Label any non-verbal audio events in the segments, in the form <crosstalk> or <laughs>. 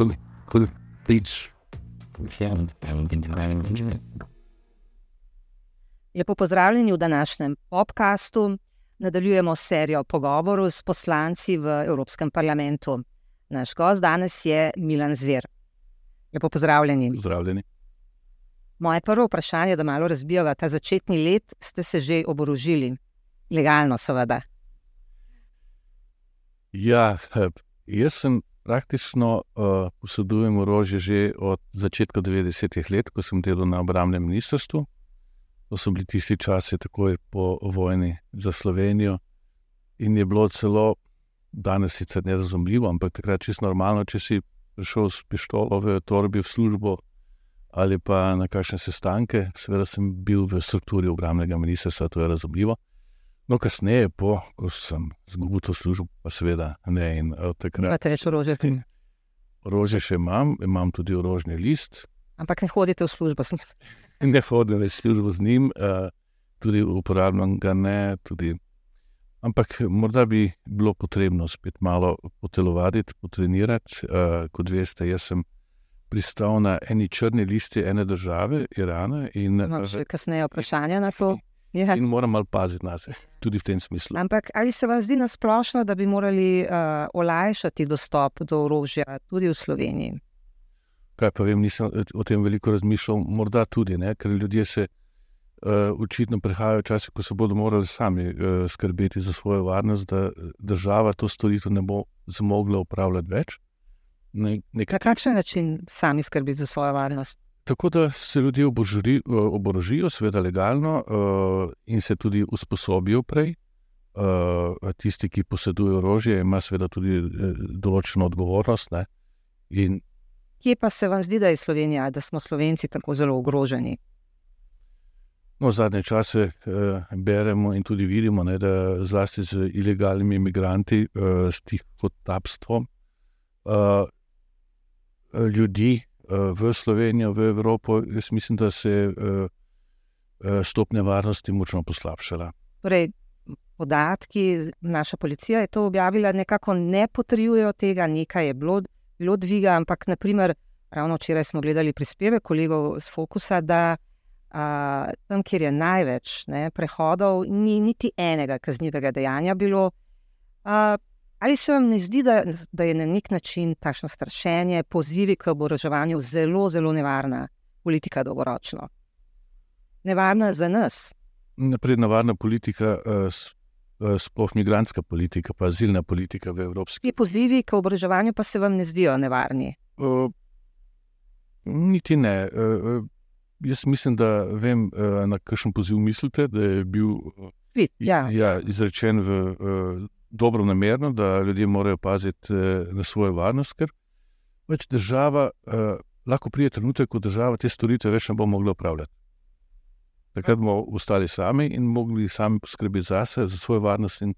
tudi, tudi tič. Lepo pozdravljeni v današnjem podkastu. Nadaljujemo serijo pogovorov s poslanci v Evropskem parlamentu. Naš gost danes je Milan Zver. Lepo pozdravljeni. Zdravljeni. Moje prvo vprašanje, da malo razbijava ta začetni let, ste se že oborožili, legalno, seveda. Ja, eh, jaz sem praktično uh, posedujem orožje že od začetka 90-ih let, ko sem delal na obramnem ministrstvu. To so bili tisti časi, takoj po vojni za Slovenijo. In je bilo celo, danes sicer nerazumljivo, ampak takrat čisto normalno, če si prišel s pištolo v torbi v službo ali pa na kakšne sestanke. Seveda sem bil v strukturi obramnega ministrstva, to je razumljivo. No, kasneje, po, ko sem izgubil to službo, pa seveda ne. In, uh, takrat, Imate več orožja? Orožje še imam, imam tudi orožni list. Ampak ne hodite v službo s njim. <laughs> Ne hodim več v službo z njim, uh, tudi uporabljam ga ne. Tudi, ampak morda bi bilo potrebno spet malo potelovati, potrenirati. Uh, kot veste, jaz sem pristal na eni črni listi ene države, Irana. In, Imam še kasneje vprašanja na to. Ja. In moram malo paziti na sebe, <laughs> tudi v tem smislu. Ampak ali se vam zdi nasplošno, da bi morali uh, olajšati dostop do orožja tudi v Sloveniji? Kaj pa vem, nisem o tem veliko razmišljal, morda tudi, ne? ker ljudje se uh, očitno prehajajo časi, ko se bodo morali sami uh, skrbeti za svojo varnost, da država to storitev ne bo zmogla upravljati več. Ne, nekaj... Na kakšen način sami skrbeti za svojo varnost? Tako da se ljudje obožri, oborožijo, seveda legalno, uh, in se tudi usposobijo prej. Uh, tisti, ki posedujejo orožje, ima seveda tudi uh, določeno odgovornost. In... Kje pa se vam zdi, da je Slovenija, da smo Slovenci tako zelo ogroženi? No, zadnje čase uh, beremo in tudi vidimo, ne, da zlasti z ilegalnimi imigranti, uh, s tihotapstvom uh, ljudi v Slovenijo, v Evropo, jaz mislim, da se je stopnja varnosti močno poslabšala. Torej, podatki, naša policija je to objavila, nekako ne potrjujejo tega, nekaj je bilo, bilo dviga, ampak naprimer, ravno včeraj smo gledali prispevek kolegov z Fokusa, da a, tam, kjer je največ ne, prehodov, ni niti enega kaznivega dejanja bilo. A, Ali se vam ne zdi, da, da je na nek način takšno strašenje, pozivi k oboroževanju zelo, zelo nevarna politika dolgoročno? Nevarna za nas. Naprej nevarna politika, eh, eh, sploh migranska politika, pa azilna politika v Evropski uniji. Ti pozivi k oboroževanju pa se vam ne zdijo nevarni? Uh, niti ne. Uh, jaz mislim, da vem, uh, na kakšen poziv mislite, da je bil uh, ja. Ja, izrečen v. Uh, dobro namerno, da ljudje morajo paziti eh, na svojo varnost, ker več država eh, lahko pride trenutek, ko država te storitve več ne bo mogla upravljati. Takrat bomo ostali sami in mogli sami poskrbeti za sebe, za svojo varnost in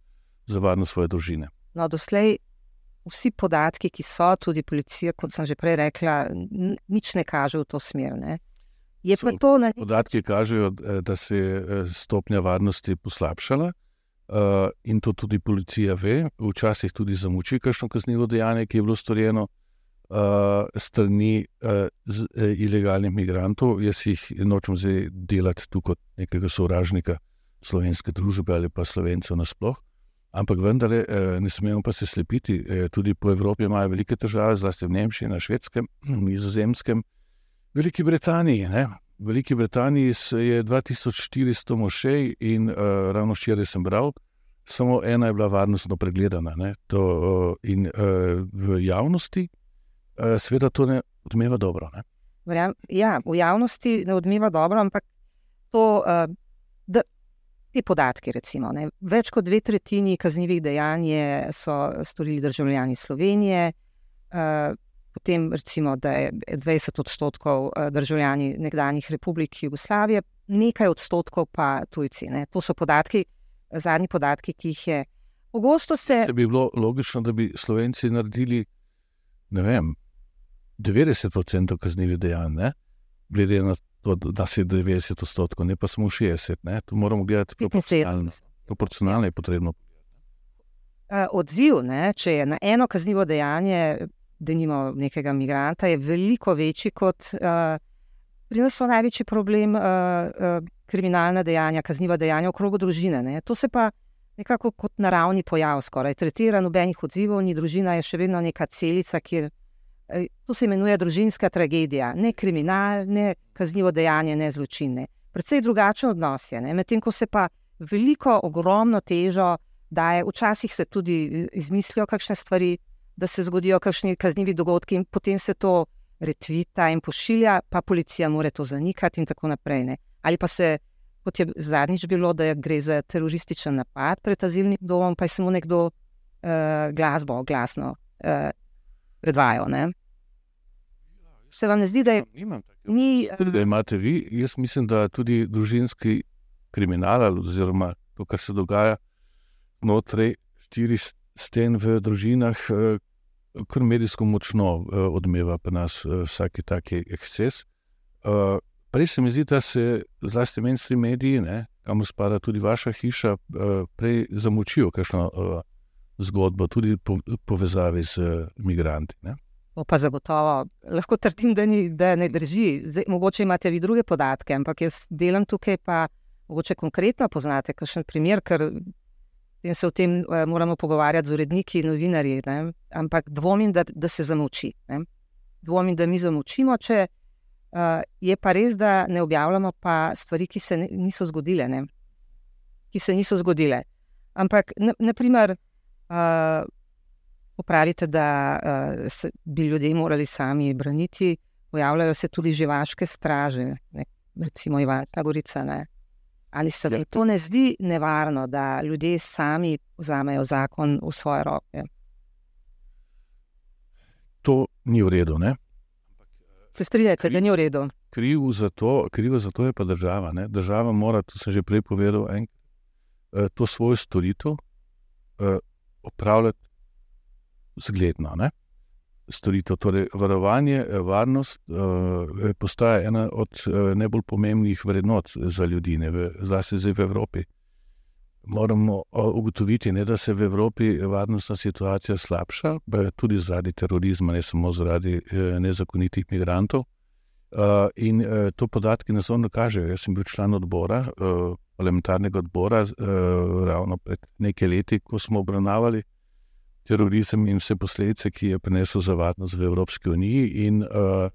za varnost svoje družine. No, doslej vsi podatki, ki so, tudi policija, kot sem že prej rekla, nič ne kaže v to smer. Ne? To na... Podatki kažejo, eh, da se je eh, stopnja varnosti poslabšala. Uh, in to tudi policija ve, včasih tudi zamuči kakšno kaznivo dejanje, ki je bilo storjeno uh, strani uh, z, uh, ilegalnih migrantov. Jaz jih nočem zdaj delati tu kot nekega sovražnika slovenske družbe ali pa slovencev nasploh. Ampak vendar, uh, ne smemo pa se slepiti. Uh, tudi po Evropi imajo velike težave, zlasti v Nemčiji, na švedskem, <clears throat> nizozemskem, Veliki Britaniji. Ne? Veliki Britaniji je 2400 mošej in uh, ravno včeraj sem bral, samo ena je bila varnostno pregledana. To, uh, in uh, v javnosti, uh, seveda, to ne odmeva dobro. Ne? Ja, v javnosti ne odmeva dobro, ampak to, uh, da, te podatke, recimo, ne, več kot dve tretjini kaznjivih dejanj so storili državljani Slovenije. Uh, potem recimo, da je 20 odstotkov eh, državljani nekdanjih republik Jugoslavije, nekaj odstotkov pa tujci. Ne. To so podatki, zadnji podatki, ki jih je. Pogosto se. Če bi bilo logično, da bi Slovenci naredili, ne vem, 90% kaznivih dejanj, ne? glede na to, da se je 90 odstotkov, ne pa samo 60, ne? to moramo gledati proporcionalno. Proporcionalno je potrebno. Eh, odziv, ne, če je na eno kaznivo dejanje da nimamo nekega migranta, je veliko večji kot. Uh, pri nas so največji problem uh, uh, kriminalna dejanja, kazniva dejanja v krogu družine. Ne. To se pa nekako kot naravni pojav, skoraj tretira, nobenih odzivov, ni družina, je še vedno neka celica, kjer uh, to se imenuje družinska tragedija. Ne kriminal, ne kaznivo dejanje, ne zločine. Predvsej drugačen odnos je. Medtem ko se pa veliko, ogromno težo daje, včasih se tudi izmislijo kakšne stvari, da se zgodijo kakšni kaznivi dogodki in potem se to retvita in pošilja, pa policija mora to zanikati in tako naprej. Ne. Ali pa se, kot je zadnjič bilo, da gre za terorističen napad pred azilnim domom, pa je samo nekdo uh, glasbo glasno uh, predvajal. Ne. Se vam ne zdi, da je to nekaj, kar imate vi? Jaz mislim, da tudi družinski kriminal, oziroma to, kar se dogaja znotraj štirih sten v družinah, kar medijsko močno eh, odmeva pri nas eh, vsake take eksces. Prej se mi zdi, da se zlasti menjstri mediji, kamor spada tudi vaša hiša, prej zamočijo kakšno zgodbo, tudi po, povezavi z imigranti. Pa zagotovo, lahko trdim, da, ni, da ne drži. Zdaj, mogoče imate vi druge podatke, ampak jaz delam tukaj, pa mogoče konkretno poznate kakšen primer, ker in se o tem uh, moramo pogovarjati z uredniki in novinarji. Ne? Ampak dvomim, da, da se zamoči. Ne? Dvomim, da mi zamočimo, če uh, je pa res, da ne objavljamo pa stvari, ki se niso zgodile. Ne? Ki se niso zgodile. Ampak, naprimer, uh, pravite, da uh, se, bi ljudje morali sami braniti, pojavljajo se tudi živaške straže, ne? recimo Ivana Gorica. Ne? Ali se vam ja. to ne zdi nevarno, da ljudje sami vzamejo zakon v svoje roke? To ni v redu. Ne? Se strinjate, da ni v redu? Krivo za, za to je pa država. Ne? Država mora, to sem že prej povedal, en, eh, to svojo storitev eh, opravljati zgledno. Ne? Storitev. Torej, varovanje, eh, varnost uh, postaja ena od uh, najbolj pomembnih vrednot za ljudi, zlasti zdaj v Evropi. Moramo ugotoviti, ne, da se v Evropi varnostna situacija slabša, tudi zaradi terorizma, ne samo zaradi uh, nezakonitih migrantov. Uh, in uh, to podatki nazorno kažejo. Jaz sem bil član odbora, uh, parlamentarnega odbora, uh, ravno pred nekaj leti, ko smo obravnavali terorizem in vse posledice, ki je prinesel za varnost v Evropski uniji. In uh,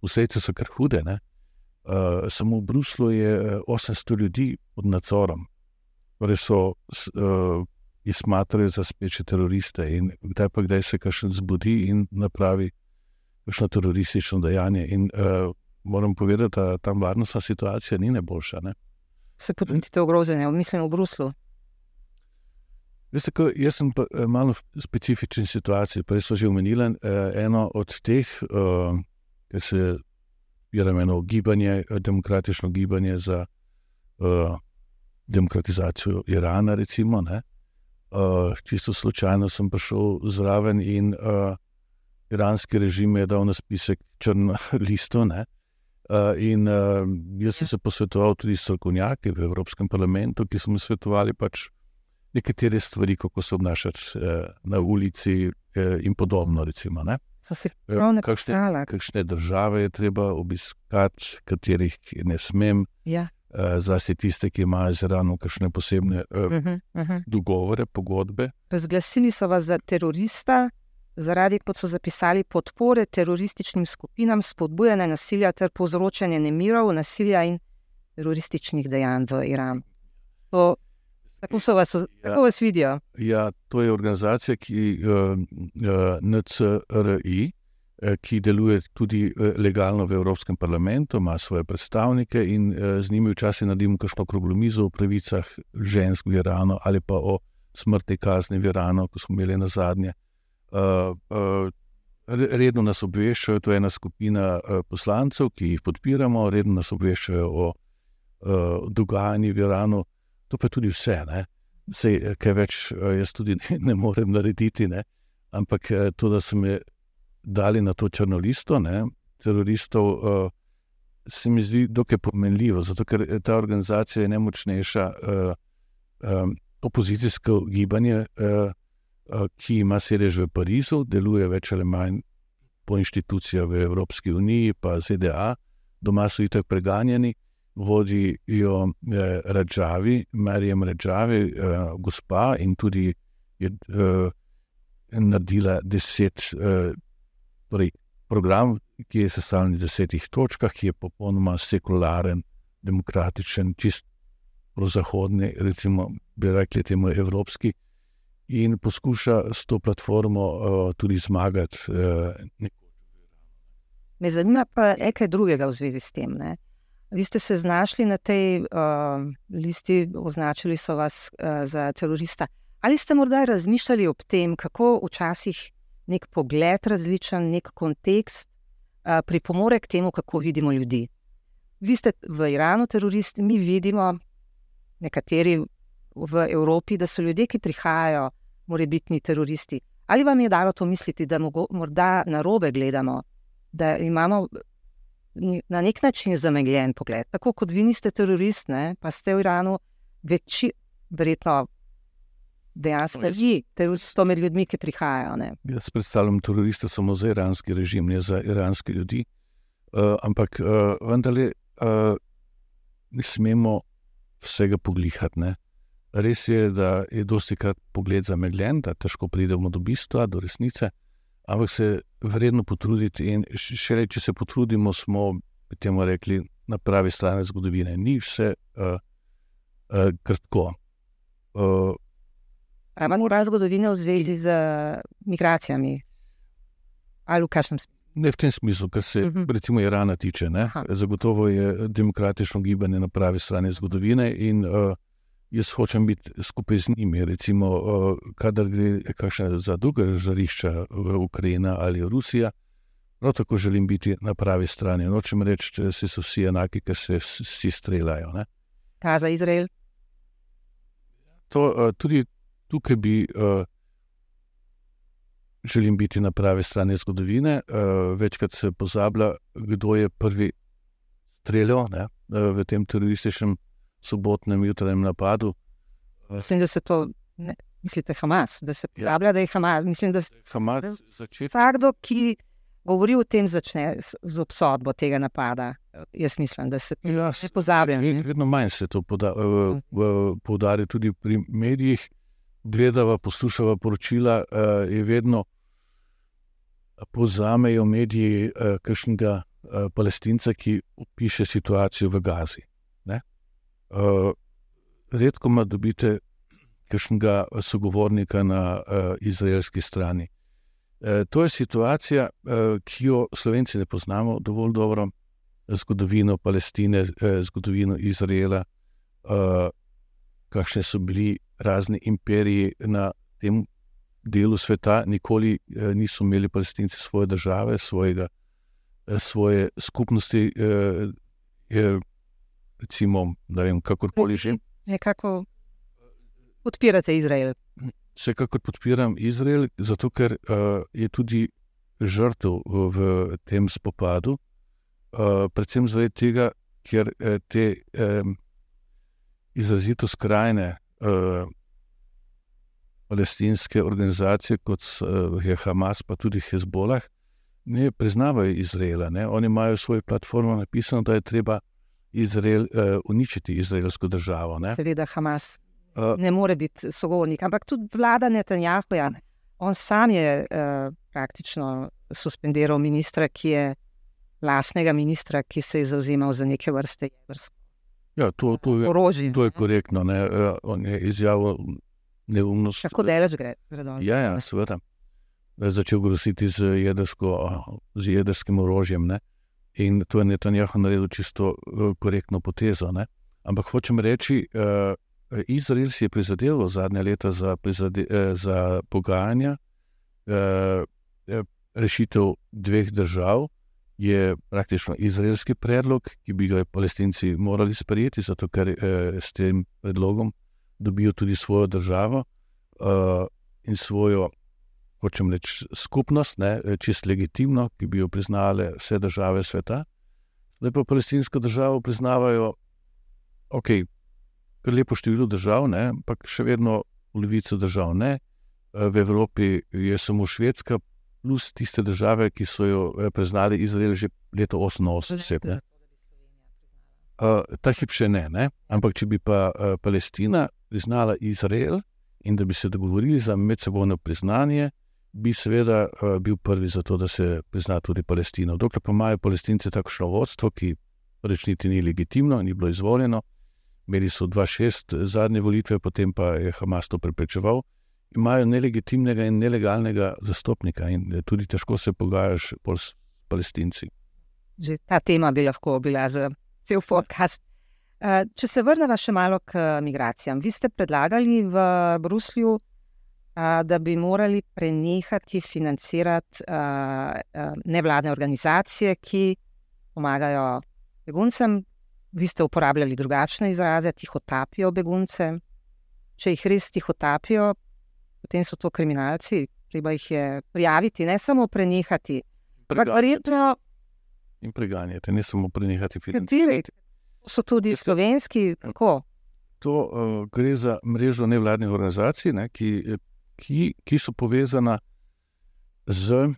posledice so kar hude. Uh, samo v Bruslu je 800 ljudi pod nadzorom, torej so uh, jih smatrali za speče teroriste. In kdaj pa kdaj se kakšen zbudi in napravi kakšno teroristično dejanje. In uh, moram povedati, da tam varnostna situacija ni najboljša. Ne? Se počutite ogrožene, mislim, v Bruslu. Veste, ko, jaz sem pa, eh, malo v specifični situaciji. Prej so že omenili eh, eno od teh, eh, ki se je eno gibanje, eh, demokratično gibanje za eh, demokratizacijo Irana. Recimo, eh, čisto slučajno sem prišel zraven in eh, iranski režim je dal na spisek črno <laughs> listo. Ne, Uh, in uh, jaz sem se posvetoval tudi s strokovnjaki v Evropskem parlamentu, ki so mi svetovali, pač, uh, nekatere stvari, kako se obnašati eh, na ulici eh, in podobno. Recimo, eh, kakšne, kakšne države je treba obiskati, katerih ne smem. Ja. Eh, zlasti tiste, ki imajo z Iranom kakšne posebne uh, uh -huh, uh -huh. dogovore, pogodbe. Razglasili so vas za terorista, zaradi, kot so zapisali, podpore terorističnim skupinam, spodbujanja nasilja ter povzročanja nemirov, nasilja in terorističnih dejanj v Iranu. To Tako so vas, ja, tako vas vidijo. Ja, to je organizacija, ki je uh, uh, NCRI, uh, ki deluje tudi legalno v Evropskem parlamentu, ima svoje predstavnike in uh, z njimi včasih naredimo kakšno okroglo mizo o pravicah žensk v Iranu ali pa o smrti kazni v Iranu, ko smo imeli na zadnje. Uh, uh, redno nas obveščajo, to je ena skupina poslancev, ki jih podpiramo, redno nas obveščajo o uh, dogajanju v Iranu to pa tudi vse. Sej, eh, kaj več eh, jaz tudi <laughs> ne, ne morem narediti, ne? ampak eh, to, da so me dali na to črno listo ne? teroristov, uh, se mi zdi dokaj pomenljivo, zato ker ta organizacija je nemočnejša. Uh, um, opozicijsko gibanje uh, ki ima sedež v Parizu, deluje več ali manj po inštitucijah v Evropski uniji, pa ZDA, doma so itak preganjeni, vodijo eh, Rađavi, Marijem Rađavi, eh, gospa in tudi je eh, naredila deset, eh, torej program, ki je sestavljen iz desetih točkah, ki je popolnoma sekularen, demokratičen, čist prozahodni, recimo, bi rekli temu evropski in poskuša s to platformo uh, tudi zmagati. Uh, Me zanima pa nekaj drugega v zvezi s tem. Ne? Vi ste se znašli na tej uh, listi, označili so vas uh, za terorista. Ali ste morda razmišljali o tem, kako včasih nek pogled, različen, nek kontekst uh, pripomore k temu, kako vidimo ljudi? Vi ste v Iranu teroristi, mi vidimo, nekateri v Evropi, da so ljudje, ki prihajajo, morajo biti teroristi. Ali vam je dalo to misliti, da morda na robe gledamo, da imamo na nek način zamegljen pogled? Tako kot vi niste terorist, ne, pa ste v Iranu, veči, verjetno. Dejansko no, je to med ljudmi, ki prihajajo. Ne? Jaz predstavljam teroriste samo za iranski režim, ne za iranske ljudi. Uh, ampak uh, vendarle uh, ne smemo vsega poglihati. Ne? Res je, da je dosti krat pogled zamegljen, da težko pridemo do bistva, do resnice, ampak se vredno potruditi. In še reči, če se potrudimo, smo temu rekli na pravi strani zgodovine. Ni vse uh, uh, kratko. Uh, Imamo prav zgodovino v zvezi z migracijami ali v kakšnem smislu? Ne v tem smislu, kar se uh mhm. -huh. recimo Irana tiče. Zagotovo je demokratično gibanje na pravi strani zgodovine in uh, jaz hočem biti skupaj z njimi. Recimo, uh, kadar gre za druge žarišča v Ukrajini ali Rusija, prav tako želim biti na pravi strani. Nočem reči, da so vsi enaki, ker se vsi streljajo. Ne? Kaj za Izrael? To, uh, tudi tukaj bi. Želim biti na pravi strani zgodovine. Večkrat se pozablja, kdo je prvi streljal uh, v tem terorističnem sobotnem jutranjem napadu. Mislim, da se to. Ne. Mislite, Hamas, da se ja. pozablja, ja. da je Hamas. Mislim, da Hamas začne. Vsakdo, ki govori o tem, začne z obsodbo tega napada. Jaz mislim, da se ja, to pozablja. Vedno manj se to poudari tudi pri medijih. Gledava, poslušava poročila, je vedno povzamejo mediji uh, kakšnega palestinca, ki opiše situacijo v Gazi. Uh, redko ima dobite kakšnega sogovornika na uh, izraelski strani. Uh, to je situacija, uh, ki jo slovenci ne poznamo dovolj dobro, zgodovino Palestine, uh, zgodovino Izraela, uh, kakšne so bili razni imperiji na tem delu sveta nikoli eh, niso imeli palestinci svoje države, svojega, eh, svoje skupnosti, eh, eh, recimo, da vem, kakorkoli že. Nekako podpirate Izrael. Vsekakor podpiram Izrael, zato ker uh, je tudi žrtev v tem spopadu, uh, predvsem zaradi tega, ker uh, te um, izrazito skrajne uh, palestinske organizacije, kot eh, je Hamas, pa tudi Hezbollah, ne priznavajo Izraela. Ne? Oni imajo v svoji platformi napisano, da je treba Izrael, uh, uničiti izraelsko državo. Ne? Seveda, Hamas uh, ne more biti sogovornik, ampak tudi vlada Netanjahu. Ja. On sam je uh, praktično suspendiral ministra, ki je lastnega ministra, ki se je zauzemal za neke vrste jedrske. Ja, to, to, je, orožje, to je korektno. Ne? On je izjavil neumnost. Kako daleč gre? Predolj. Ja, ja seveda. Začel groziti z, jedrsko, z jedrskim orožjem. Ne? In to je Netanjahu naredil čisto korektno potezo. Ne? Ampak hočem reči, uh, Izrael si je prizadeval zadnja leta za, prizade, uh, za pogajanja. Uh, rešitev dveh držav je praktično izraelski predlog, ki bi ga palestinci morali sprejeti, zato ker uh, s tem predlogom dobijo tudi svojo državo uh, in svojo, hočem reči, skupnost, ne, čist legitimno, ki bi jo priznale vse države sveta. Zdaj pa palestinsko državo priznavajo, ok, kar lepo število držav, ne, ampak še vedno polovico držav ne. v Evropi je samo Švedska, plus tiste države, ki so jo priznali Izrael že leta 1988. Uh, ta hip še ne, ne, ampak če bi pa uh, Palestina priznala Izrael in da bi se dogovorili za medsebojno priznanje, bi seveda uh, bil prvi za to, da se prizna tudi Palestina. Dokler pa imajo palestinci takšno vodstvo, ki reč niti ni legitimno, ni bilo izvoljeno, imeli so 2-6 zadnje volitve, potem pa je Hamas to preprečeval, imajo nelegitimnega in nelegalnega zastopnika in tudi težko se pogajaš s palestinci. Že ta tema bi lahko bila za cel podcast. Eh, če se vrnemo še malo k migracijam. Vi ste predlagali v Bruslju, eh, da bi morali prenehati financirati nevladne organizacije, ki pomagajo beguncem. Vi ste uporabljali drugačne izraze, ti hotapijo begunce. Če jih res ti hotapijo, potem so to kriminalci, treba jih je prijaviti, ne samo prenehati. Verjetno in preganjati, ne samo prenehati financirati. So tudi slovenski, kako? To uh, gre za mrežo nevladnih organizacij, ne, ki, ki, ki so povezane z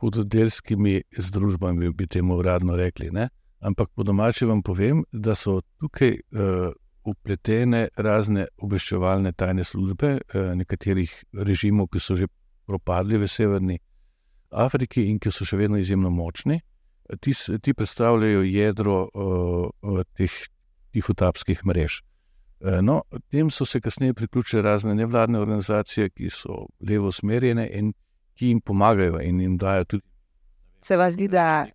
hudodelskimi združbami, bi temu uradno rekli. Ne. Ampak po domači vam povem, da so tukaj uh, upletene razne obveščevalne tajne službe uh, nekaterih režimov, ki so že propadli v severni Afriki in ki so še vedno izjemno močni. Ti, ti predstavljajo jedro uh, teh tihotapskih mrež. Uh, no, tem so se kasneje priključile razne nevladne organizacije, ki so levo usmerjene in ki jim pomagajo in jim dajo tudi. Se vam zdi, da,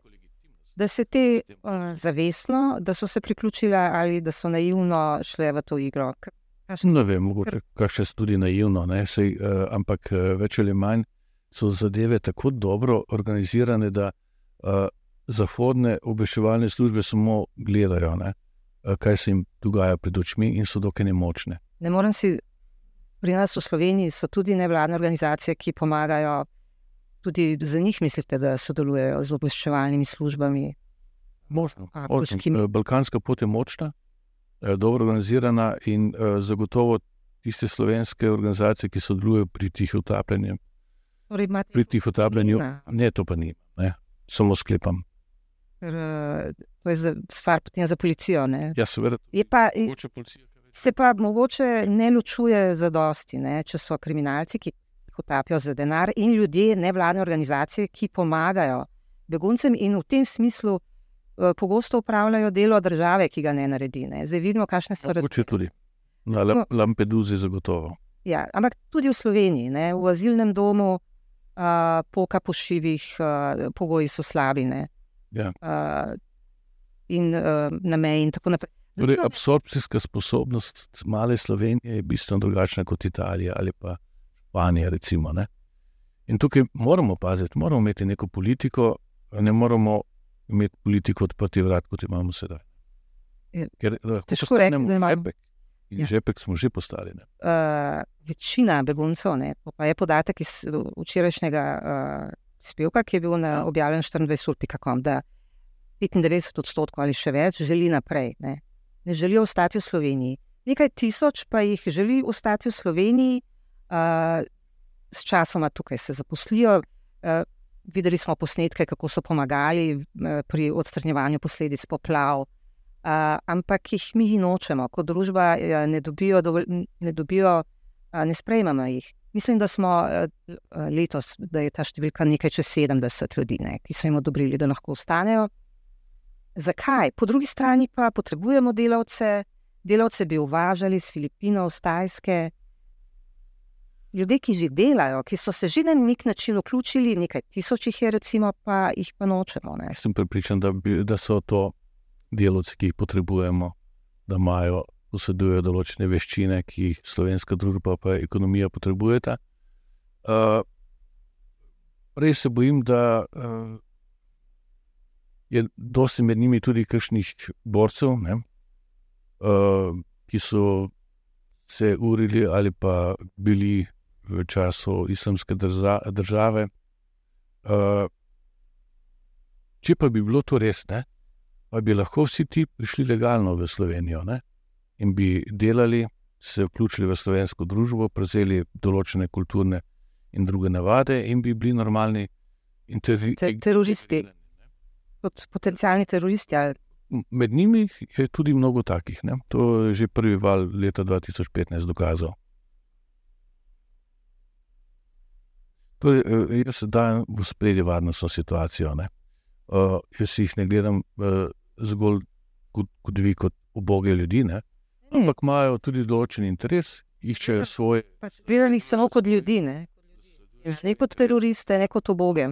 da se te uh, zavestno, da so se priključile ali da so naivno šle v to igro? Ne vem, mogoče še tudi naivno, Sej, uh, ampak uh, več ali manj so zadeve tako dobro organizirane, da uh, zahodne obveščevalne službe samo gledajo, ne, kaj se jim dogaja pred očmi, in so dokaj nemočne. Ne morem si, pri nas v Sloveniji so tudi nevladne organizacije, ki pomagajo. Tudi za njih mislite, da sodelujejo z obveščevalnimi službami? Možno. Možno. Balkanska pot je močna, dobro organizirana in zagotovo tiste slovenske organizacije, ki sodelujejo pri tih utapljanjih, Torej, pri tih otabljanju, ne, to pa ni, ne, samo sklepam. Ker, to je stvar potem za policijo. Ne. Ja, seveda. Pa, se pa mogoče ne ločuje za dosti, ne, če so kriminalci, ki hotapijo za denar, in ljudje, nevladne organizacije, ki pomagajo beguncem in v tem smislu uh, pogosto upravljajo delo države, ki ga ne naredi. Ne. Zdaj vidimo, kakšne so razlike. Mogoče tudi. Na Lampeduzi zagotovo. Ja, ampak tudi v Sloveniji, ne, v azilnem domu uh, poka po šivih, uh, pogoji so slabi. Ja. Uh, in uh, na meji, in tako naprej. Torej, absorpcijska sposobnost male Slovenije je bistveno drugačna kot Italija ali pa Španija. Recimo, in tukaj moramo paziti, moramo imeti neko politiko, ne moramo imeti politiko odprtih vrat, kot imamo sedaj. Ja. Ker, Težko rečemo, da imamo. In ja. žepek smo že postali. Uh, večina beguncev, ne, pa je podatek iz včerajšnjega uh, spevka, ki je bil na, ja. objavljen 24.com, da 95 odstotkov ali še več želi naprej. Ne, ne želijo ostati v Sloveniji. Nekaj tisoč pa jih želi ostati v Sloveniji, uh, s časoma tukaj se zaposlijo. Uh, videli smo posnetke, kako so pomagali uh, pri odstranjevanju posledic poplav. Uh, ampak jih mi nočemo, kot družba, uh, ne dobijo, dovolj, ne, dobijo uh, ne sprejmemo jih. Mislim, da smo uh, letos, da je ta številka nekaj čez 70 ljudi, ne, ki so jim odobrili, da lahko ostanejo. Zakaj? Po drugi strani pa potrebujemo delavce, delavce bi uvažali iz Filipinov, z Tajske. Ljudje, ki že delajo, ki so se že na nek način vključili, nekaj tisoč jih je, recimo, pa jih pa nočemo. Ne. Sem pripričan, da, bi, da so to delovci, ki jih potrebujemo, da imajo, posedujejo določene veščine, ki jih slovenska družba in ekonomija potrebujeta. Uh, res se bojim, da uh, je dosti med njimi tudi kakšnih borcev, ne, uh, ki so se urili ali pa bili v času islamske države. Uh, če pa bi bilo to res, ne, pa bi lahko vsi ti prišli legalno v Slovenijo ne? in bi delali, se vključili v slovensko družbo, prevzeli določene kulturne in druge navade, in bi bili normalni Te, teroristi. Kot potencijalni teroristi. Ali? Med njimi je tudi mnogo takih. Ne? To je že prvi val leta 2015 dokazal. Torej, eh, jaz se dajem v spredje varnostno situacijo. Uh, jaz jih ne gledam uh, zgolj kot, kot vi, kot oboge ljudi, ne? ampak imajo tudi določen interes, iščejo svoje. Pač gledam jih samo kot ljudi, ne, ne kot teroriste, ne kot oboge.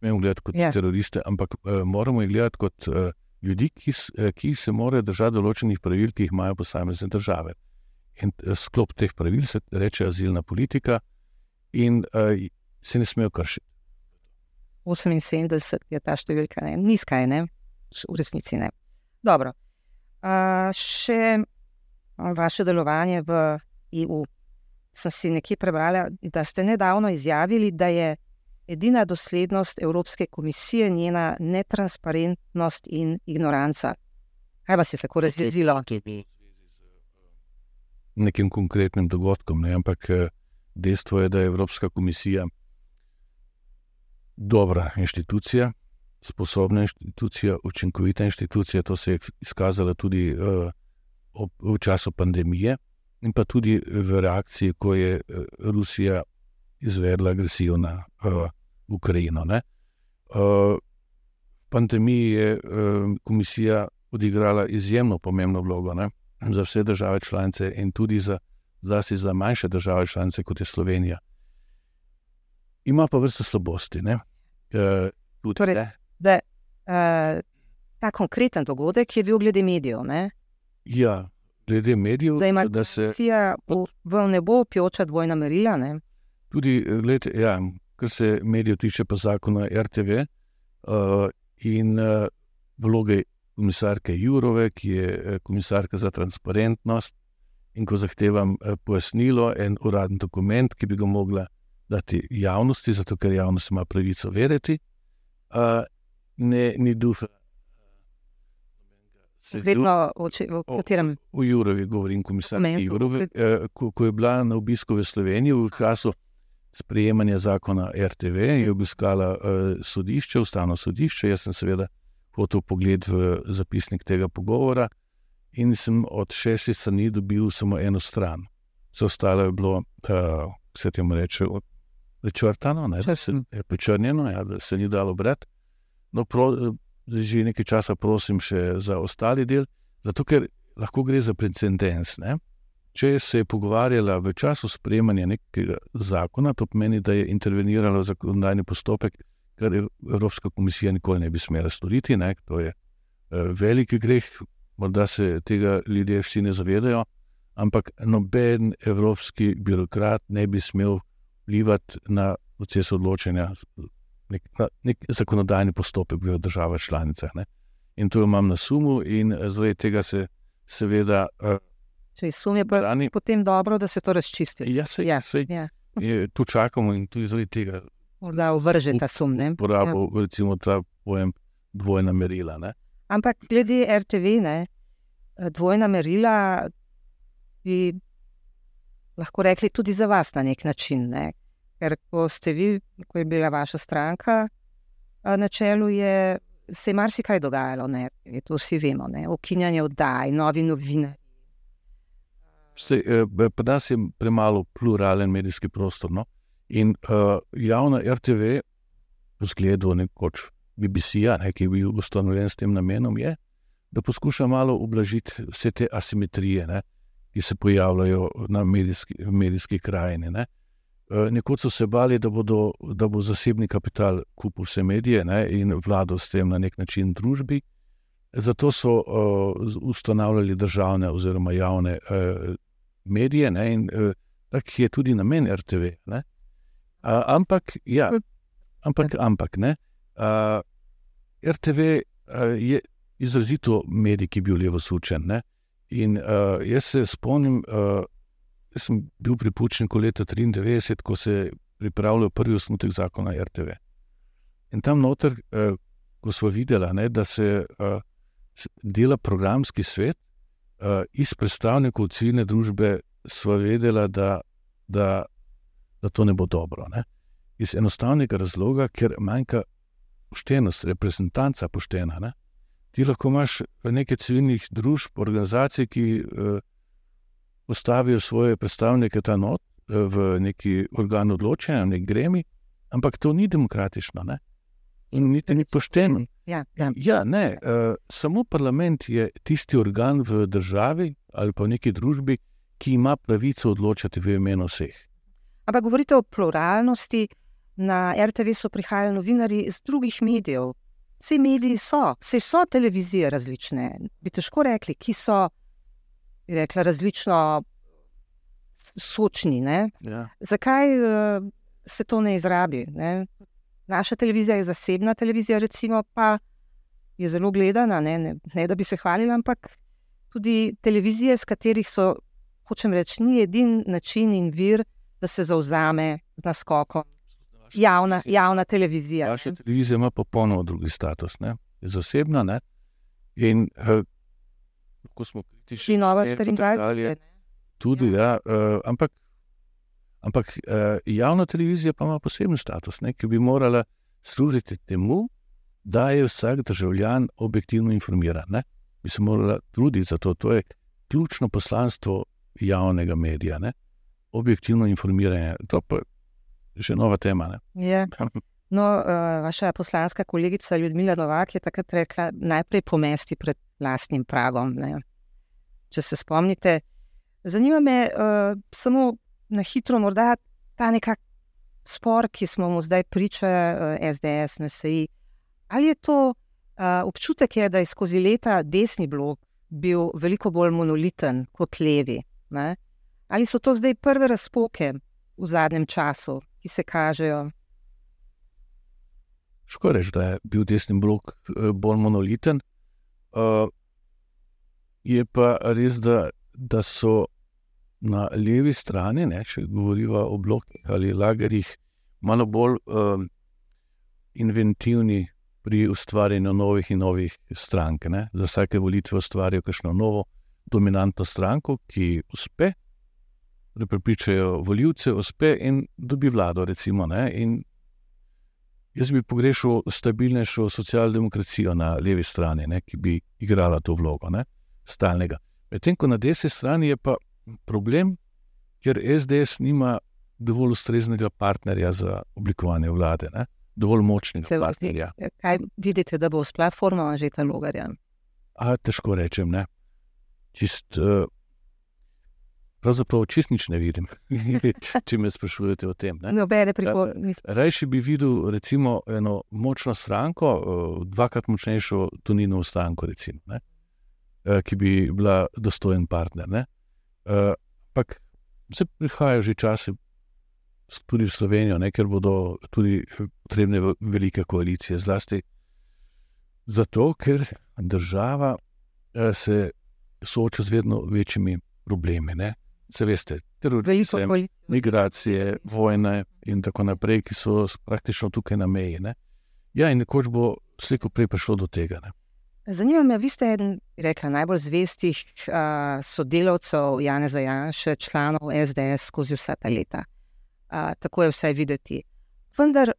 Smemo gledati kot ja. teroriste, ampak uh, moramo jih gledati kot uh, ljudi, ki, uh, ki se morajo držati določenih pravil, ki jih imajo posamezne države. In uh, sklop teh pravil se reče azilna politika, in uh, se ne smejo kršiti. 78 je ta številka, ne? nizka je, ne? v resnici ne. Dobro. Uh, še vaše delovanje v EU. Sem si nekje prebrala, da ste nedavno izjavili, da je edina doslednost Evropske komisije njena netransparentnost in ignoranca. Kaj vas je tako razjezilo? Nekim konkretnim dogodkom, ne? ampak eh, dejstvo je, da je Evropska komisija dobra inštitucija, sposobna inštitucija, učinkovita inštitucija. To se je izkazalo tudi uh, ob, v času pandemije in pa tudi v reakciji, ko je uh, Rusija izvedla agresijo na uh, Ukrajino. V uh, pandemiji je uh, komisija odigrala izjemno pomembno vlogo ne? za vse države članice in tudi za, za manjše države članice, kot je Slovenija. Ima pa vrsto slabosti. Ne? Uh, torej, da, uh, ta konkreten dogodek je bil glede medijev. Ne? Ja, glede medijev. Da ima da se v, v nebo pjoča dvojna merila. Ne? Tudi, gled, ja, kar se medijev tiče, pa zakona RTV uh, in uh, vloge komisarke Jurove, ki je komisarka za transparentnost. In ko zahtevam pojasnilo, en uradni dokument, ki bi ga mogla dati javnosti, zato ker javnost ima pravico verjeti, uh, ne, ni duha. Vedno, oči, v katerem? V Jurovi, govorim, komisar Jurovi. Eh, ko, ko je bila na obisku v Sloveniji v času sprejemanja zakona RTV, je obiskala uh, sodišče, ustavno sodišče. Jaz sem seveda hotel pogled v zapisnik tega pogovora in sem od šestih strani dobil samo eno stran. Vse ostalo je bilo, uh, vse temu reče, prečrtano, ne, da se je prečrnjeno, ja, da se ni dalo brati. No, pro, že nekaj časa prosim še za ostali del, zato ker lahko gre za precedens. Če se je pogovarjala v času sprejemanja nekega zakona, to pomeni, da je intervenirala v zakonodajni postopek, kar Evropska komisija nikoli ne bi smela storiti. Ne? To je uh, veliki greh, morda se tega ljudje vsi ne zavedajo, ampak noben evropski birokrat ne bi smel vplivati na proces odločanja, nek, na nek zakonodajni postopek v državah članicah. Ne. In to imam na sumu, in eh, zaradi tega se seveda. Če je sum, je brani, potem dobro, da se to razčisti. Ja, se, ja, se, ja. Je, tu čakamo in tudi zaradi tega. Da uvrže ta sum. Uporabo, ja. recimo, ta pojem dvojna merila. Ne. Ampak glede RTV, ne, dvojna merila bi lahko rekli tudi za vas na nek način. Ne. Ker ko ste vi, ko je bila vaša stranka na čelu, je, se je marsikaj dogajalo, ne? to vsi vemo, ukinjanje oddaj, novi novinari. Eh, pri nas je premalo pluralen medijski prostor. No? In uh, javna RTV, v zgledu nekoč BBC-ja, ne, ki je bil ustanovljen s tem namenom, je, da poskuša malo ublažiti vse te asimetrije, ne, ki se pojavljajo na medijski, medijski krajini. Ne. Eh, nekoč so se bali, da, bodo, da bo zasebni kapital kupil vse medije ne, in vladal s tem na nek način družbi. Zato so uh, ustanavljali državne oziroma javne uh, medije, ne, in uh, tak je tudi namen RTV. Ne. Uh, ampak, ja, ampak, ampak ne. Uh, RTV uh, je izrazito medij, ki je bil levo sučen. Ne. In uh, jaz se spomnim. Uh, Jaz sem bil pri Pučniku leta 1993, ko se je pripravljal prvi osnutek zakona RTV. In tam noter, eh, ko smo videli, da se eh, dela programski svet, uh, iz predstavnikov civilne družbe smo vedeli, da, da, da to ne bo dobro. Ne? Iz enostavnega razloga, ker manjka poštenost, reprezentanca poštena. Ne? Ti lahko imaš nekaj civilnih družb, organizacij, ki uh, postavijo svoje predstavnike not, uh, v neki organ odločanja, nek gremi, ampak to ni demokratično. Ne? In niti ni pošteno. Ja, ja. ja ne, uh, samo parlament je tisti organ v državi ali pa v neki družbi, ki ima pravico odločati v imenu vseh. Ampak govorite o pluralnosti. Na RTV so prihajali novinari iz drugih medijev. Vsi mediji so, vse so televizije različne. Bi težko rekli, ki so rekla, različno sočni. Ja. Zakaj uh, se to ne izrabi? Ne? Naša televizija je zasebna televizija, recimo, pa je zelo gledana, ne, ne, ne da bi se hvalila, ampak tudi televizije, s katerih so, hočem reči, ni edini način in vir, da se zauzame z naskokom. Javna, javna televizija. Naša televizija ima popolnoma drugi status, ne? je zasebna. Ne? In eh, ko smo prišli na novo, 24. Tudi, ja. Ja, uh, ampak Ampak uh, javna televizija pa ima poseben status, ne, ki bi morala služiti temu, da je vsak državljan objektivno informiran. Ne. Bi se morala truditi za to. To je ključno poslanstvo javnega medija. Ne. Objektivno informiranje. To pa je že nova tema. <laughs> No, uh, vaša poslanska kolegica Ljudmila Novak je takrat rekla: najprej pomesti pred lastnim pragom. Ne. Če se spomnite, zanima me uh, samo na hitro, morda ta nekakšen spor, ki smo mu zdaj pričali, SDS, eh, NSI. Ali je to uh, občutek, je, da je skozi leta desni blok bil veliko bolj monoliten kot levi? Ne? Ali so to zdaj prve razpoke v zadnjem času, ki se kažejo? Škoda je, da je bil desni blok eh, bolj monoliten. Uh, je pa res, da, da so na levi strani, ne, če govorimo o blokih ali lagerjih, malo bolj um, inventivni pri ustvarjanju novih in novih strank. Ne. Za vsake volitve ustvarijo kakšno novo, dominantno stranko, ki uspe, da pripričajo voljivce, uspe in dobi vlado. Recimo, jaz bi pogrešal stabilnejšo socialdemokracijo na levi strani, ne, ki bi igrala to vlogo, ne, stalnega. Medtem ko na desni strani je pa problem, ker SDS nima dovolj ustreznega partnerja za oblikovanje vlade, ne? dovolj močnega Se partnerja. Kaj vidite, da bo s platformo že ta logarja? A, težko rečem. Ne? Čist, uh, pravzaprav čist nič ne vidim, <laughs> če me sprašujete o tem. No, Rajši bi videl recimo, eno močno stranko, uh, dvakrat močnejšo Tuninovo stranko, recimo, uh, ki bi bila dostojen partner. Ne? Ampak se prihajajo že časi, tudi v Slovenijo, ne, ker bodo tudi potrebne velike koalicije, zlasti zato, ker država uh, se sooča z vedno večjimi problemi. Ne. Se veste, terorizem, migracije, vojne in tako naprej, ki so praktično tukaj na meji. Ne. Ja, in nekoč bo slejko prej prišlo do tega. Ne. Zanima me, vi ste eden rekla, najbolj zvestih uh, sodelavcev Jana Zajanša, članov SDS skozi vsa ta leta. Uh, tako je vse videti. Vendar,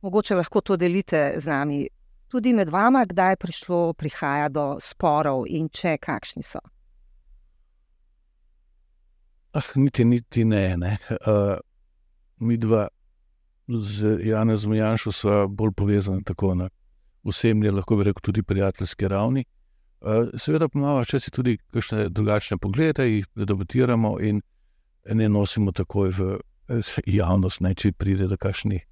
mogoče lahko to delite z nami. Tudi med vama, kdaj je prišlo, prihaja do sporov in če kakšni so. Ah, niti, niti ne. ne. Uh, mi dva z Janom Janšom sva bolj povezana tako. Ne osebni, lahko bi rekel, tudi prijateljski ravni. Eh, seveda pa imamo včasih tudi kakšne drugačne poglede, jih debatiramo in ne nosimo takoj v <laughs> javnost, ne, če pride do kakšnih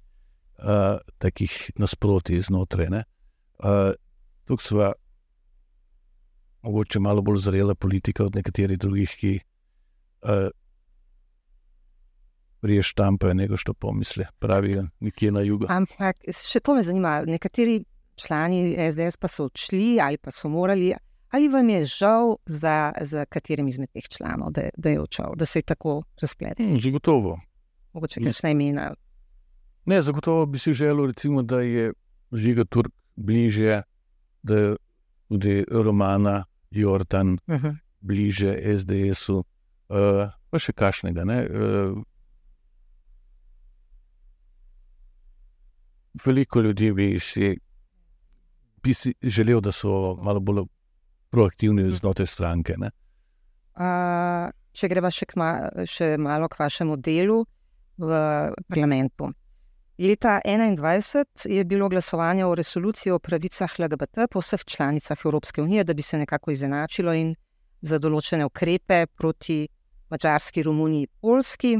uh, takih nasprotij znotraj. Uh, tukaj smo mogoče malo bolj zrela politika od nekaterih drugih, ki uh, priješ tam, pa je nekaj, što pomisli, pravijo nekje na jugu. Ampak še to me zanima. Nekateri člani SDS pa so odšli ali pa so morali. Ali vam je žal za, za katerim izmed teh članov, da, da je odšel, da se je tako razpletel? Hmm, zagotovo. Mogoče kakšna imena. Ne, zagotovo bi si želel, recimo, da je žiga Turk bliže, da je tudi Romana, Jordan, uh -huh. bliže SDS-u, uh, pa še kašnega. Uh, veliko ljudi bi si, bi si želel, da so malo bolj proaktivni znotraj stranke. Uh, če greva še, ma, še malo k vašemu delu v parlamentu. Leta 2021 je bilo glasovanje o resoluciji o pravicah LGBT po vseh članicah Evropske unije, da bi se nekako izenačilo in za določene ukrepe proti Mačarski, Romuniji, Polski.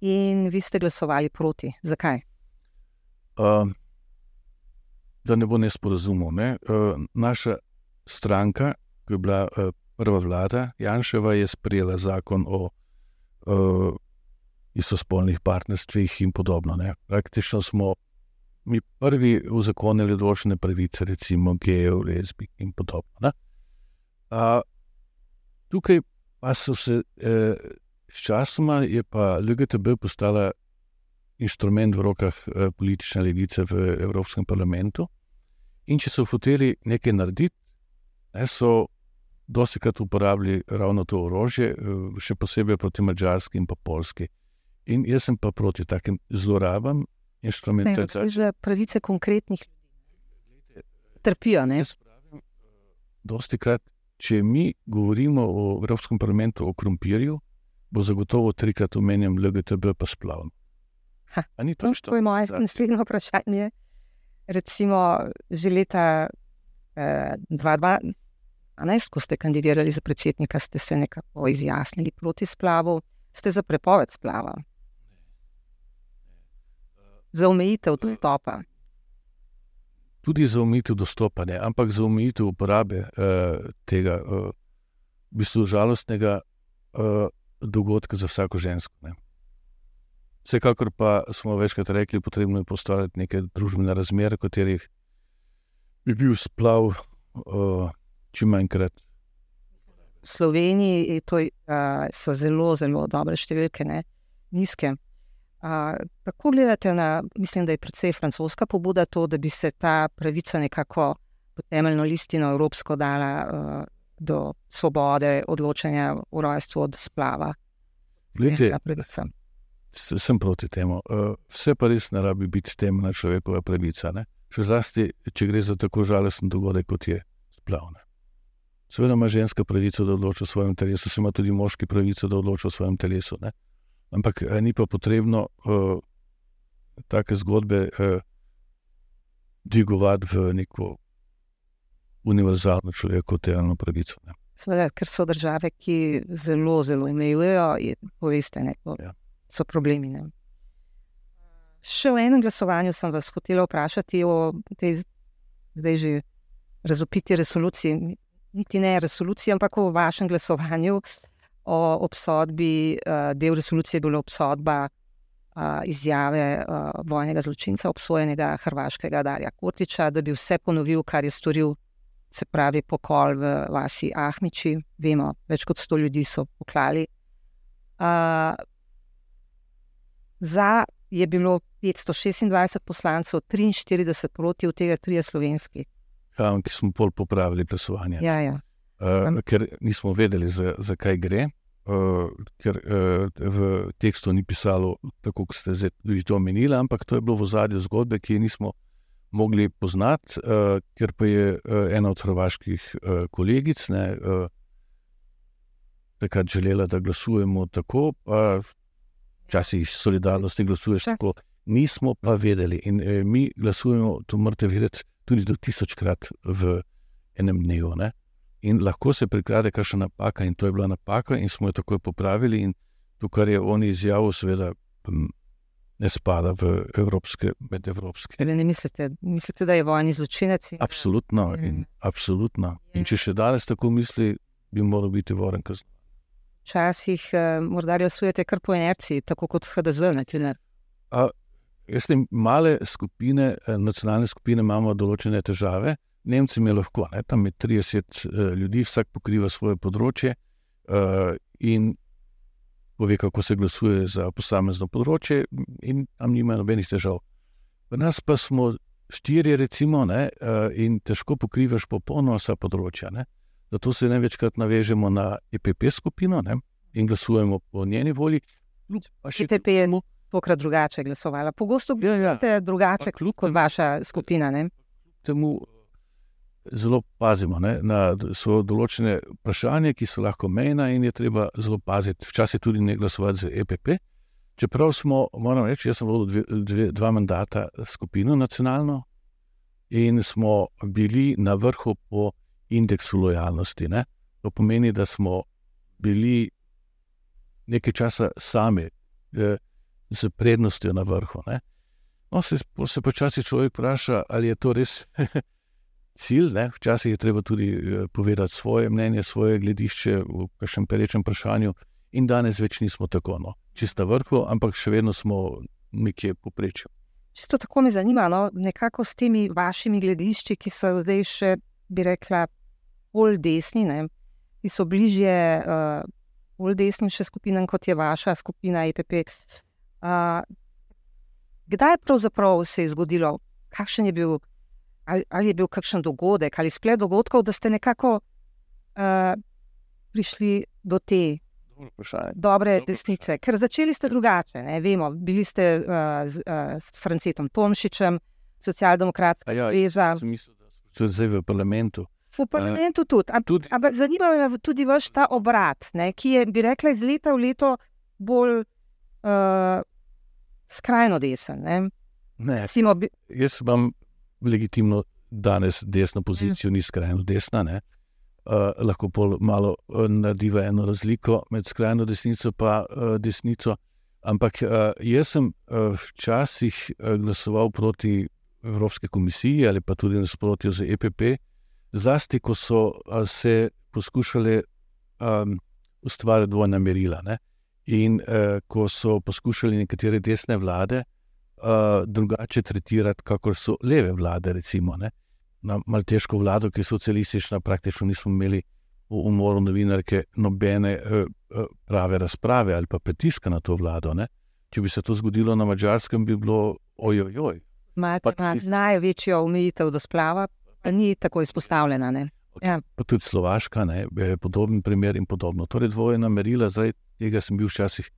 In vi ste glasovali proti. Zakaj? Uh, da ne bo nesporazumov. Ne? Uh, naša stranka, ki je bila uh, prva vlada, Janševa, je sprejela zakon o uh, istospolnih partnerstvih in podobno. Ne? Praktično smo mi prvi uzakonili določene pravice, recimo gejev, lezbij in podobno. Uh, tukaj pa so se, eh, sčasoma je pa LGTB postala inštrument v rokah eh, politične levice v Evropskem parlamentu. In če so hoteli nekaj narediti, ne, so dosti krat uporabljali ravno to orožje, eh, še posebej proti Mačarski in pa Polski. In jaz sem pa proti takim zlorabam inštrumentacije. Za pravice konkretnih ljudi. Trpijo. Pravim, dosti krat, če mi govorimo o Evropskem parlamentu o krompirju, bo zagotovo trikrat omenjen LGTB pa splavno. To, to je moje naslednje vprašanje. Recimo, že leta eh, 2012, ko ste kandidirali za predsednika, ste se nekako izjasnili proti splavu, ste za prepoved splava, za omejitev dostopa. Tudi za omejitev dostopa, ne, ampak za omejitev uporabe eh, tega eh, v bistvu žalostnega eh, dogodka za vsako žensko. Ne. Vsekakor pa smo večkrat rekli, potrebno je postaviti neke družbene razmere, v katerih bi bil splav uh, čim manjkrat. V Sloveniji to, uh, so zelo, zelo dobre številke, ne? nizke. Uh, kako gledate na, mislim, da je predvsej francoska pobuda to, da bi se ta pravica nekako po temeljno listino evropsko dala uh, do svobode odločanja o rojstvu od splava? Gledajte, sem proti temu. Eh, vse pa res ne rabi biti temeljna človekova pravica. Ne? Še zlasti, če gre za tako žalosten dogodek, kot je splavne. Seveda ima ženska pravico, da odloča o svojem telesu, ima tudi moški pravico, da odloča o svojem telesu. Ne? Ampak eh, ni pa potrebno uh, take zgodbe uh, dvigovati v neko univerzalno človekovo temeljno pravico. Ne? Sveda, ker so države, ki zelo, zelo imejujejo, poveste neko. Ja so problemi. Ne? Še v enem glasovanju sem vas hotela vprašati o tej zdaj že razopiti resoluciji, niti ne resoluciji, ampak o vašem glasovanju o obsodbi. Eh, del resolucije je bila obsodba eh, izjave eh, vojnega zločinca, obsojenega hrvaškega Darja Kortiča, da bi vse ponovil, kar je storil. Se pravi, pokol v vasi Ahmiči, vemo, več kot sto ljudi so poklali. Za je bilo 526 poslancev, 43 proti, od tega 3 slovenski. Ja, ki smo pol popravili glasovanje. Ja, ja. Uh, ker nismo vedeli, zakaj za gre, uh, ker uh, v tekstu ni pisalo tako, kot ste zdaj to omenili, ampak to je bilo v zadnji zgodbi, ki je nismo mogli poznati, uh, ker pa je uh, ena od hrvaških uh, kolegic ne, uh, takrat želela, da glasujemo tako. Uh, včasih solidarnosti glasuješ tako. Nismo pa vedeli in e, mi glasujemo, to morate vedeti, tudi do tisočkrat v enem dnevu. Ne? In lahko se prikrade kakšna napaka, in to je bila napaka, in smo jo takoj popravili. In to, kar je on izjavil, seveda ne spada v evropske, med evropske. Ne mislite, mislite, da je vojni zločinec? Absolutno. In, absolutno. in če še danes tako misli, bi moral biti voren kaznovan včasih uh, morda glasujete kar po inerciji, tako kot HDZ. Jaz male skupine, eh, nacionalne skupine imamo določene težave. Nemci je lahko, ne, tam je 30 uh, eh, ljudi, vsak pokriva svoje področje uh, in pove, kako se glasuje za posamezno področje, in tam nima nobenih težav. V nas pa smo štirje, recimo, ne, uh, in težko pokrivaš popolnoma vsa področja. Ne. Zato se največkrat navežemo na EPP skupino ne? in glasujemo po njeni volji. EPP je tokrat drugače glasovala. Pogosto gledate ja, ja. drugače kot vaša skupina. Ne? Temu zelo pazimo ne? na določene vprašanja, ki so lahko mejna in je treba zelo paziti. Včasih tudi ne glasovati za EPP. Čeprav smo, moram reči, jaz sem vodil dve, dve, dva mandata skupino nacionalno in smo bili na vrhu po indeksu lojalnosti. Ne? To pomeni, da smo bili nekaj časa sami, eh, z prednostjo na vrhu. No, se, se počasi človek vpraša, ali je to res <laughs> cilj. Ne? Včasih je treba tudi eh, povedati svoje mnenje, svoje gledišče v kakšnem perečem vprašanju, in danes več nismo tako, no, čisto vrhu, ampak še vedno smo nekje poprečju. Čisto tako me zanima, no, nekako s temi vašimi gledišči, ki so zdaj še, bi rekla, bolj desni, ne, ki so bližje uh, bolj desnim še skupinam, kot je vaša skupina EPPX. Uh, kdaj pravzaprav se je zgodilo, kakšen je bil, ali, ali je bil kakšen dogodek ali splet dogodkov, da ste nekako uh, prišli do te Vprašanje. Dobre desnice, ker začeli ste drugače. Ne? Vemo, bili ste uh, z, uh, s Francetom Tomšičem, socialdemokratska ja, zveza. Mislim, da ste zdaj v parlamentu. V parlamentu uh, tudi. Am, tudi. Ampak zanima me tudi vaš ta obrat, ne? ki je, bi rekla, iz leta v leto bolj uh, skrajno desen. Ne? Ne, Simo, bi... Jaz imam legitimno danes desno pozicijo, mm. ni skrajno desna. Ne? uh, lahko malo uh, narediva eno razliko med skrajno desnico in uh, desnico. Ampak uh, jaz sem uh, včasih uh, glasoval proti Evropske komisiji ali pa tudi nasprotju z EPP, zlasti ko so uh, se poskušali um, ustvarjati dvojna merila. Ne? In uh, ko so poskušali nekatere desne vlade uh, drugače tretirati, kot so leve vlade, recimo. Ne? na malteško vlado, ki je socialistična, praktično nismo imeli v umoru novinarke nobene eh, prave razprave ali pa pritiska na to vlado. Ne? Če bi se to zgodilo na mačarskem, bi bilo ojojoj. Imate največjo omejitev do splava, ni tako izpostavljena. Okay. Ja. Pa tudi Slovaška ne? je podoben primer in podobno. Torej, dvojna merila, zaradi tega sem bil včasih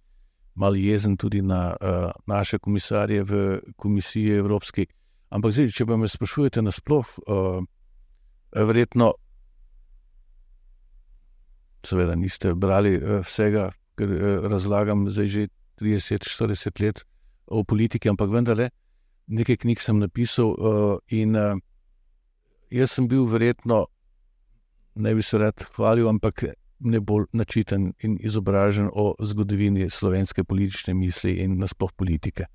malo jezen tudi na uh, naše komisarje v Komisiji Evropske. Ampak zdaj, če me sprašujete nasplošno, uh, verjetno, seveda, niste brali uh, vsega, kar uh, razlagam zdaj že 30-40 let o politiki, ampak vendarle, nekaj knjig sem napisal uh, in uh, jaz sem bil verjetno, ne bi se rad hvalil, ampak ne bolj načiten in izobražen o zgodovini slovenske politične misli in nasplošno politike.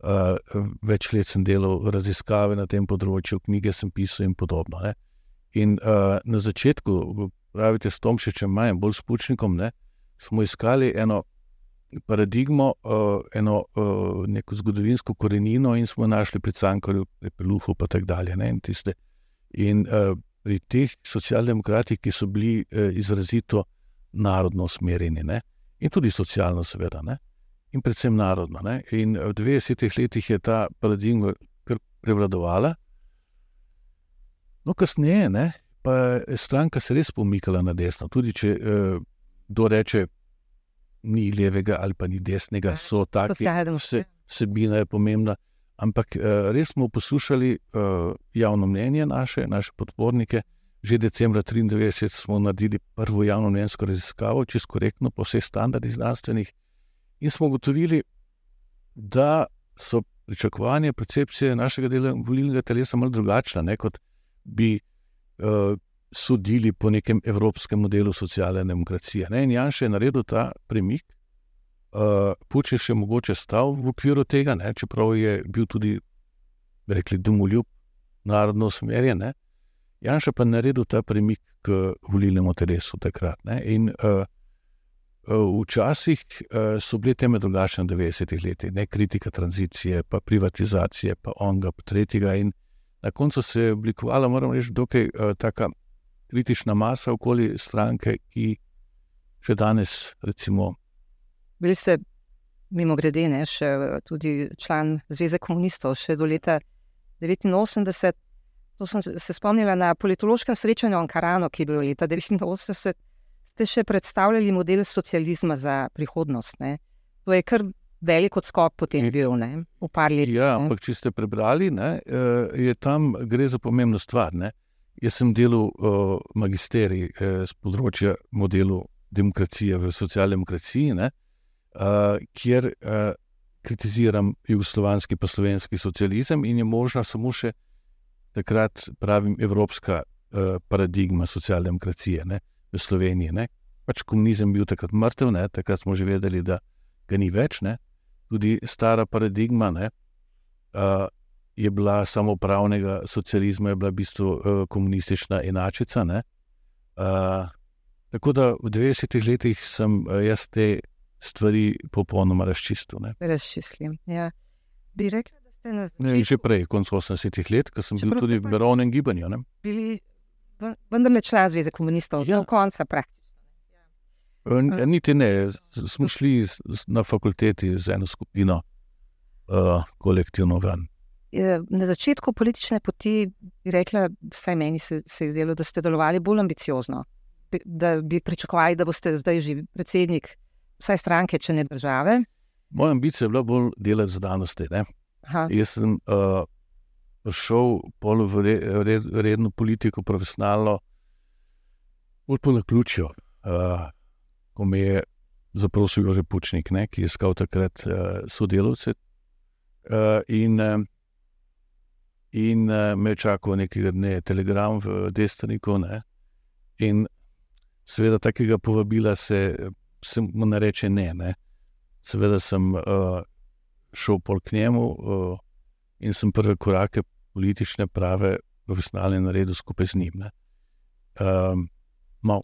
Uh, več let sem delal raziskave na tem področju, knjige sem pisal in podobno. Ne. In uh, na začetku, pravite, s Tomšičem, manj, bolj s Pučnikom, ne, smo iskali eno paradigmo, uh, eno uh, neko zgodovinsko korenino in smo našli pri Cankarju, pri Peluhu in tako dalje. Ne, in, in uh, pri teh socialdemokratih, ki so bili uh, izrazito narodno usmerjeni in tudi socialno, seveda. Ne, in predvsem narodno. Ne? In v 20 letih je ta paradigma kar prevladovala. No, kasneje ne, pa je stranka se res pomikala na desno. Tudi če eh, kdo reče, ni levega ali pa ni desnega, so taki, vse, vsebina je pomembna. Ampak eh, res smo poslušali eh, javno mnenje naše, naše podpornike. Že decembra 1993 smo naredili prvo javno mnenjsko raziskavo, čisto korektno, po vseh standardih znanstvenih, in smo ugotovili, da so pričakovanja, percepcije našega dela volilnega telesa malo drugačna, ne, kot bi uh, sodili po nekem evropskem modelu socialne demokracije. Ne. In Janš je naredil ta premik, uh, Puč je še mogoče stal v okviru tega, ne, čeprav je bil tudi, rekli, domoljub, narodno usmerjen. Janš pa je naredil ta premik k volilnemu telesu takrat. In uh, Eh, včasih eh, so bile teme drugačne v 90-ih letih, ne kritika tranzicije, pa privatizacije, pa onga, pa tretjega. In na koncu se je oblikovala, moram reči, dokaj uh, kritična masa okoli stranke, ki še danes, recimo. Bili ste, mimo grede, ne, še tudi član Zveze komunistov, še do leta 89. to sem se spomnila na politološkem srečanju v Ankaranu, ki je bilo leta 1989, ste še predstavljali model socializma za prihodnost. Ne? To je kar velik odskok potem bil, ne? v par letih. Ja, ampak če ste prebrali, ne, eh, je tam gre za pomembno stvar. Ne? Jaz sem delal uh, magisterij eh, z področja modelu demokracije v socialdemokraciji, ne, kjer uh, kritiziram jugoslovanski pa slovenski socializem in je možna samo še takrat, pravim, evropska uh, paradigma socialdemokracije ne, v Sloveniji. Ne. Pač komunizem je bil takrat mrtev, ne, takrat smo že vedeli, da ga ni več. Ne. Tudi stara paradigma ne, uh, je bila samo pravnega socializma, je bila v bistvu uh, komunistična enačica. Uh, tako da v 90-ih letih sem uh, jaz te stvari popolnoma razčistil. Razčistil. Ja. Bi rekla, da ste na začetku. Ne, že prej, konec 80-ih let, ko sem bil tudi v mirovnem gibanju. Ne? Bili vendar ne član Zveze komunistov, ja. do konca praktično. Ja. Niti ne, smo šli na fakulteti z eno skupino, uh, kolektivno ven. Na začetku politične poti bi rekla, vsaj meni se, se je zdelo, da ste delovali bolj ambiciozno, da bi pričakovali, da boste zdaj že predsednik vsaj stranke, če ne države. Moja ambicija je bila bolj delati z danosti. Jaz sem uh, prišel v re, red, redno politiko, profesionalno, bolj na ključju, uh, ko me je zaprosil že Pučnik, ne, ki je iskal takrat uh, sodelavce. Uh, in uh, in uh, me je čakal nekaj dne, telegram v Destiniku. In seveda, takega povabila se se mu ne reče ne. ne. Seveda sem uh, šel pol k njemu uh, in sem prve korake politične, prave, profesionalne naredil skupaj z njim. Um, Malo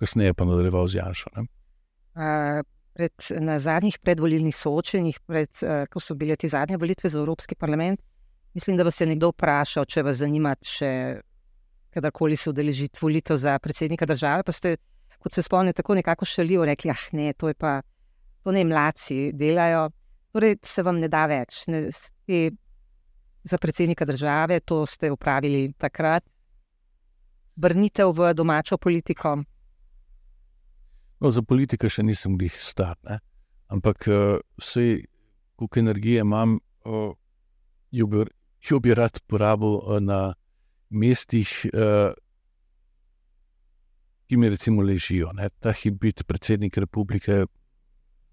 kasneje pa nadaljeval z Janšo. Uh, pred, na zadnjih predvolilnih soočenjih, pred, uh, ko so bile te zadnje volitve za Evropski parlament, mislim, da vas je nekdo vprašal, če vas zanima, če kadarkoli se udeležite volitev za predsednika države. Pa ste kot se spomnim, tako nekako šalijo, rekli, ah, ne, to je pa, to ne mladci delajo. Torej, se vam ne da več. Ne, ste, za predsednika države, to ste upravili takrat, vrnitev v domačo politiko. No, za politiko še nisem bil star, ne? ampak vse, koliko energije imam, jo bi, jo bi rad porabil na mestih, ki mi recimo ležijo. Ne. Ta hip biti predsednik republike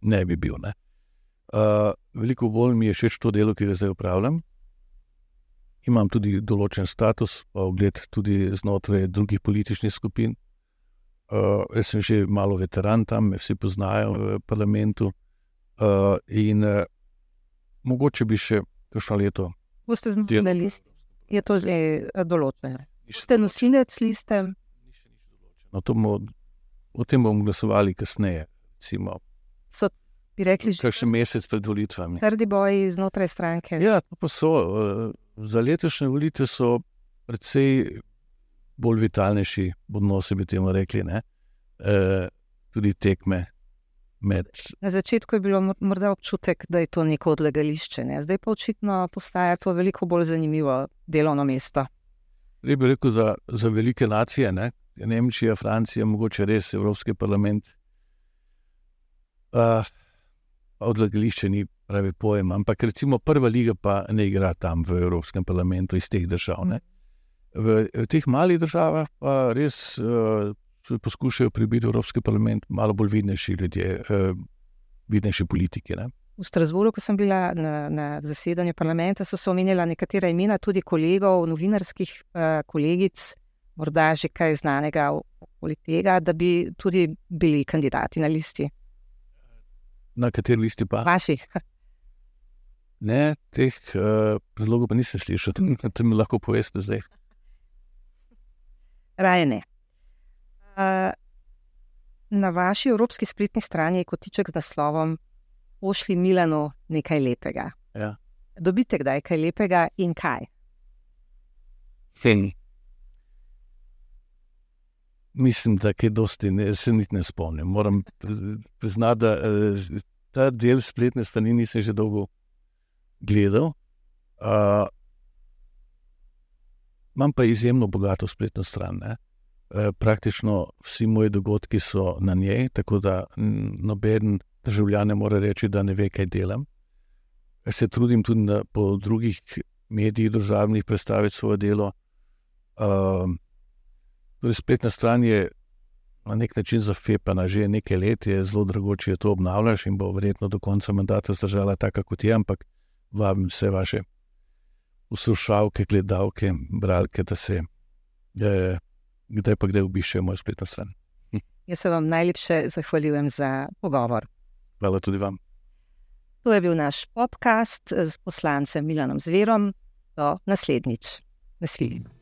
ne bi bil. Ne. Uh, veliko bolj mi je všeč to delo, ki ga zdaj upravljam. Imam tudi določen status, pa ogled tudi znotraj drugih političnih skupin. Uh, jaz sem že malo veteran tam, me vsi poznajo v parlamentu. Uh, in uh, mogoče bi še kakšno leto. Boste znali na listi? Je to že določeno? Ste nosilec liste? No, bomo, o tem bomo glasovali kasneje. Recimo, so ti rekli, že še mesec pred volitvami. Trdi boji znotraj stranke. Ja, pa so. Eh, za letošnje volitve so precej bolj vitalnejši odnosi, bi temu rekli. E, tudi tekme. Med. Na začetku je bilo morda občutek, da je to neko odlagališče, ne? zdaj pa očitno postaja to veliko bolj zanimivo delovno mesto. Res bi rekel, za, za velike nacije, ne? Nemčija, Francija, mogoče res Evropski parlament. Uh, odlagališče ni pravi pojem, ampak recimo prva liga pa ne igra tam v Evropskem parlamentu iz teh držav. Ne? V, v teh malih državah pa res uh, poskušajo pribiti v Evropski parlament malo bolj vidnejši ljudje, uh, vidnejši politiki. Ne? V Strasburu, ko sem bila na, na zasedanju parlamenta, so se omenjala nekatera imena, tudi kolegov, novinarskih uh, kolegic, morda že kaj znanega okoli tega, da bi tudi bili kandidati na listi. Na kateri listi pa? Vaši. <laughs> Ne, teh uh, predlogov pa nisem slišal, da <laughs> mi lahko poveste zdaj. Raje ne. Uh, na vaši evropski spletni strani je kotiček z naslovom Pošli Milano nekaj lepega. Ja. Dobite kdaj kaj lepega in kaj? Fini. Mislim, da je dosti, ne, se niti ne spomnim. Moram priznati, da eh, ta del spletne strani nisem že dolgo gledal. Uh, imam pa izjemno bogato spletno stran. Ne? Praktično vsi moji dogodki so na njej, tako da noben državljan ne more reči, da ne ve, kaj delam. Se trudim tudi na, po drugih medijih državnih predstaviti svoje delo. Uh, torej spletna stran je na nek način zafepana, že nekaj let je zelo drago, če to obnavljaš in bo verjetno do konca mandata zdržala tako, kot je, ampak vabim vse vaše uslušalke, gledalke, bralke, da se je, kdaj pa kdaj obiščejo mojo spletno stran. Jaz se vam najlepše zahvaljujem za pogovor. Hvala tudi vam. To je bil naš podcast s poslancem Milanom Zverom. Do naslednjič. Naslednjič.